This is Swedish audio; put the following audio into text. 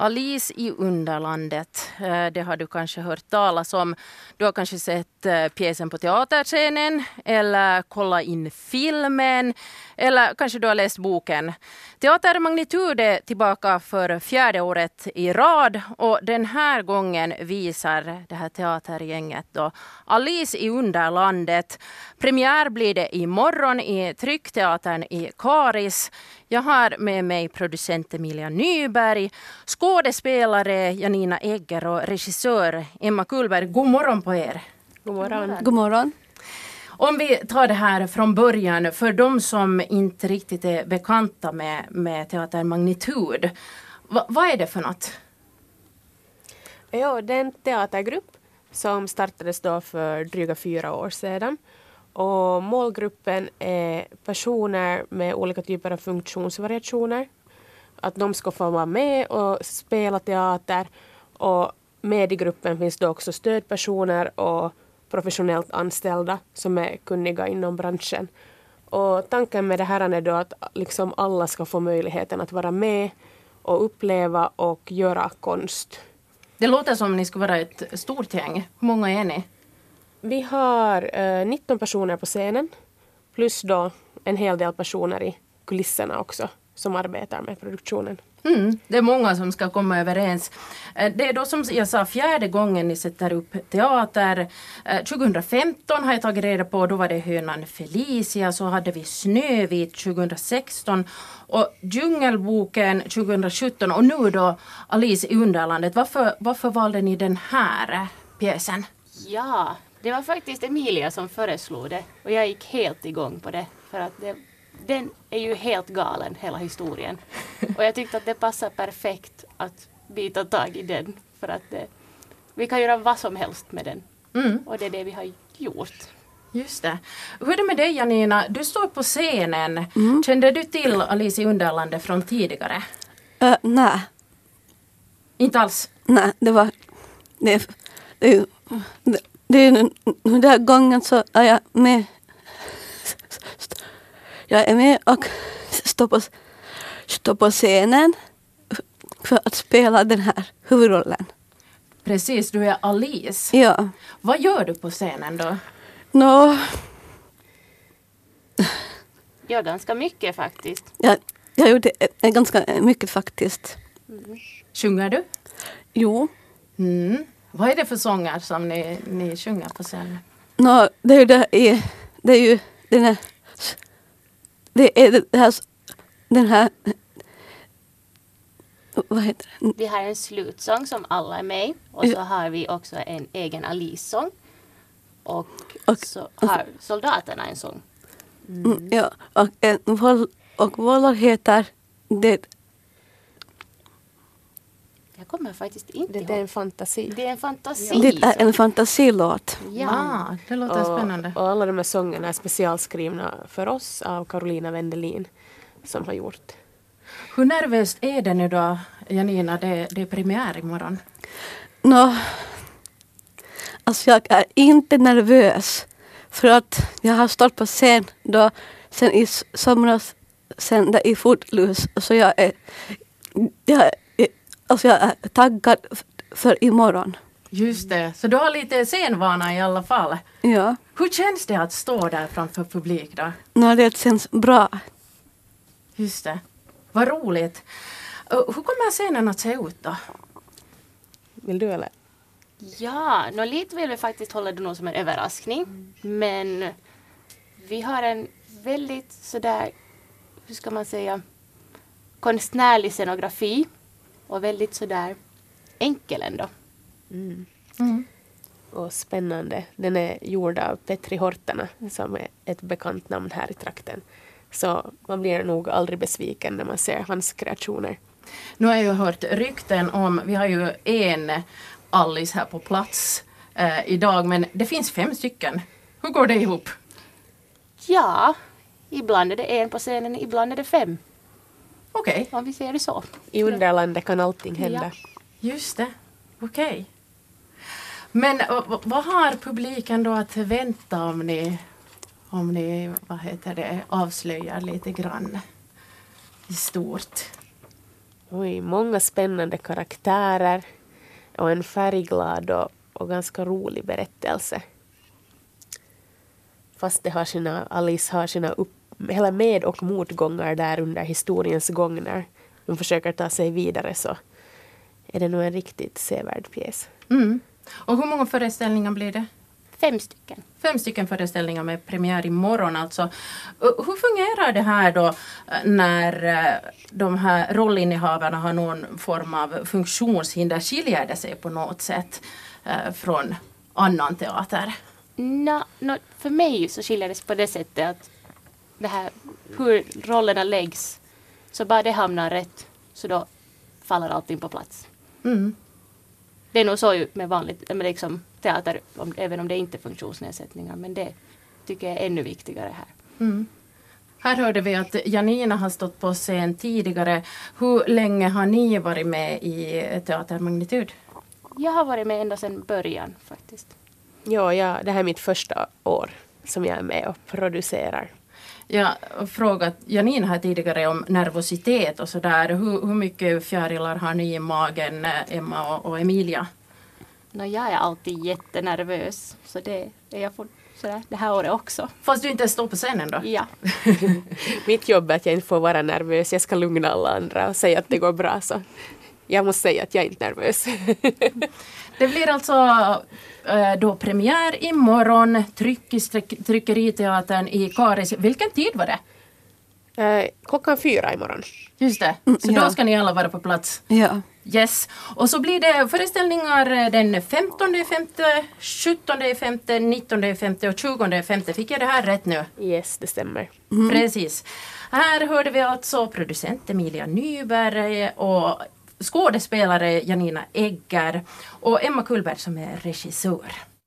Alice i Underlandet. Eh, det har du kanske hört talas om. Du har kanske sett eh, pjäsen på teaterscenen eller kollat in filmen eller kanske du har läst boken. Teater Magnitud är tillbaka för fjärde året i rad och den här gången visar det här teatergänget då Alice i Underlandet. Premiär blir det imorgon i Tryckteatern i Karis. Jag har med mig producent Emilia Nyberg, skådespelare Janina Egger och regissör Emma Kullberg. God morgon på er! God morgon. God morgon. Om vi tar det här från början, för de som inte riktigt är bekanta med, med Teater Magnitud. Va, vad är det för något? Ja, det är en teatergrupp som startades då för dryga fyra år sedan. Och målgruppen är personer med olika typer av funktionsvariationer. Att de ska få vara med och spela teater. Och med i gruppen finns det också stödpersoner och professionellt anställda som är kunniga inom branschen. Och tanken med det här är då att liksom alla ska få möjligheten att vara med och uppleva och göra konst. Det låter som ni ska vara ett stort gäng. Hur många är ni? Vi har eh, 19 personer på scenen plus då en hel del personer i kulisserna också som arbetar med produktionen. Mm, det är många som ska komma överens. Eh, det är då som jag sa fjärde gången ni sätter upp teater. 2015 eh, har jag tagit reda på, då var det hönan Felicia, så hade vi Snövit 2016 och Djungelboken 2017 och nu då Alice i Underlandet. Varför, varför valde ni den här pjäsen? Ja, det var faktiskt Emilia som föreslog det och jag gick helt igång på det för att det den är ju helt galen, hela historien. Och jag tyckte att det passar perfekt att bita tag i den. För att det, vi kan göra vad som helst med den. Mm. Och det är det vi har gjort. Just det. Hur är det med dig Janina? Du står på scenen. Mm. Kände du till Alice i Underlandet från tidigare? Uh, nej. Inte alls? Nej, det var... Det, det, det, det, den där gången så är jag med jag är med och står på, står på scenen för att spela den här huvudrollen. Precis, du är Alice. Ja. Vad gör du på scenen då? Nå... Ja, ganska mycket faktiskt. Ja, jag gjorde ganska mycket faktiskt. Mm. Sjunger du? Jo. Mm. Vad är det för sånger som ni, ni sjunger på scenen? Nå, det är ju, det, det är ju den här det är det här, den här vad heter det? Vi har en slutsång som alla är med och så har vi också en egen Alice-sång. Och, och, så har soldaterna en sång. Mm. Ja, och, en, och vår heter det kommer faktiskt inte det, ihåg. Det är en fantasi. Det är en fantasi. Det är en fantasilåt. Ja, ah, det låter och, spännande. Och alla de här sångerna är specialskrivna för oss av Carolina Wendelin som har gjort. Hur nervöst är det nu då, Janina? Det, det är premiär imorgon. Nå, alltså jag är inte nervös. För att jag har stått på scen då, sen i somras, sen där i Footloose. Så jag är, jag Alltså jag är taggad för imorgon. Just det, så du har lite scenvana i alla fall. Ja. Hur känns det att stå där framför publik då? No, det känns bra. Just det. Vad roligt. Hur kommer scenen att se ut då? Vill du eller? Ja, no, lite vill vi faktiskt hålla det nog som en överraskning. Mm. Men vi har en väldigt sådär, hur ska man säga, konstnärlig scenografi och väldigt sådär enkel ändå. Mm. Mm. Och spännande. Den är gjord av Petri Hortana som är ett bekant namn här i trakten. Så man blir nog aldrig besviken när man ser hans kreationer. Nu har jag ju hört rykten om, vi har ju en Alice här på plats eh, idag men det finns fem stycken. Hur går det ihop? Ja, ibland är det en på scenen, ibland är det fem. Okej. Okay. Om vi ser det så. I underlandet kan allting hända. Ja. Just det. Okej. Okay. Men vad har publiken då att vänta om ni, om ni vad heter det, avslöjar lite grann i stort? Oj, många spännande karaktärer och en färgglad och, och ganska rolig berättelse. Fast det har sina, Alice har sina upp, hela med och motgångar där under historiens gång när de försöker ta sig vidare så är det nog en riktigt sevärd pjäs. Mm. Och hur många föreställningar blir det? Fem stycken. Fem stycken föreställningar med premiär imorgon alltså. Hur fungerar det här då uh, när uh, de här rollinnehavarna har någon form av funktionshinder? Skiljer det sig på något sätt uh, från annan teater? Nå, nå, för mig så skiljer det sig på det sättet att det här, hur rollerna läggs, så bara det hamnar rätt, så då faller allting på plats. Mm. Det är nog så ju med vanligt med liksom teater, om, även om det inte är funktionsnedsättningar, men det tycker jag är ännu viktigare här. Mm. Här hörde vi att Janina har stått på scen tidigare. Hur länge har ni varit med i Teater Magnitud? Jag har varit med ända sedan början faktiskt. Ja, ja, det här är mitt första år som jag är med och producerar. Jag har frågat Janina här tidigare om nervositet och sådär. Hur, hur mycket fjärilar har ni i magen, Emma och, och Emilia? Nå, jag är alltid jättenervös, så det är jag for, sådär, det här året också. Fast du inte står på scenen då? Ja. Mitt jobb är att jag inte får vara nervös. Jag ska lugna alla andra och säga att det går bra. Så jag måste säga att jag är inte nervös. Det blir alltså eh, då premiär imorgon, tryck, Tryckeriteatern i Karis. Vilken tid var det? Eh, Klockan fyra imorgon. Just det, så ja. då ska ni alla vara på plats. Ja. Yes. Och så blir det föreställningar eh, den 15 femte, 17 femte, 19 femte och 20 femte. Fick jag det här rätt nu? Yes, det stämmer. Precis. Här hörde vi alltså producent Emilia Nyberg och skådespelare Janina Egger och Emma Kullberg som är regissör.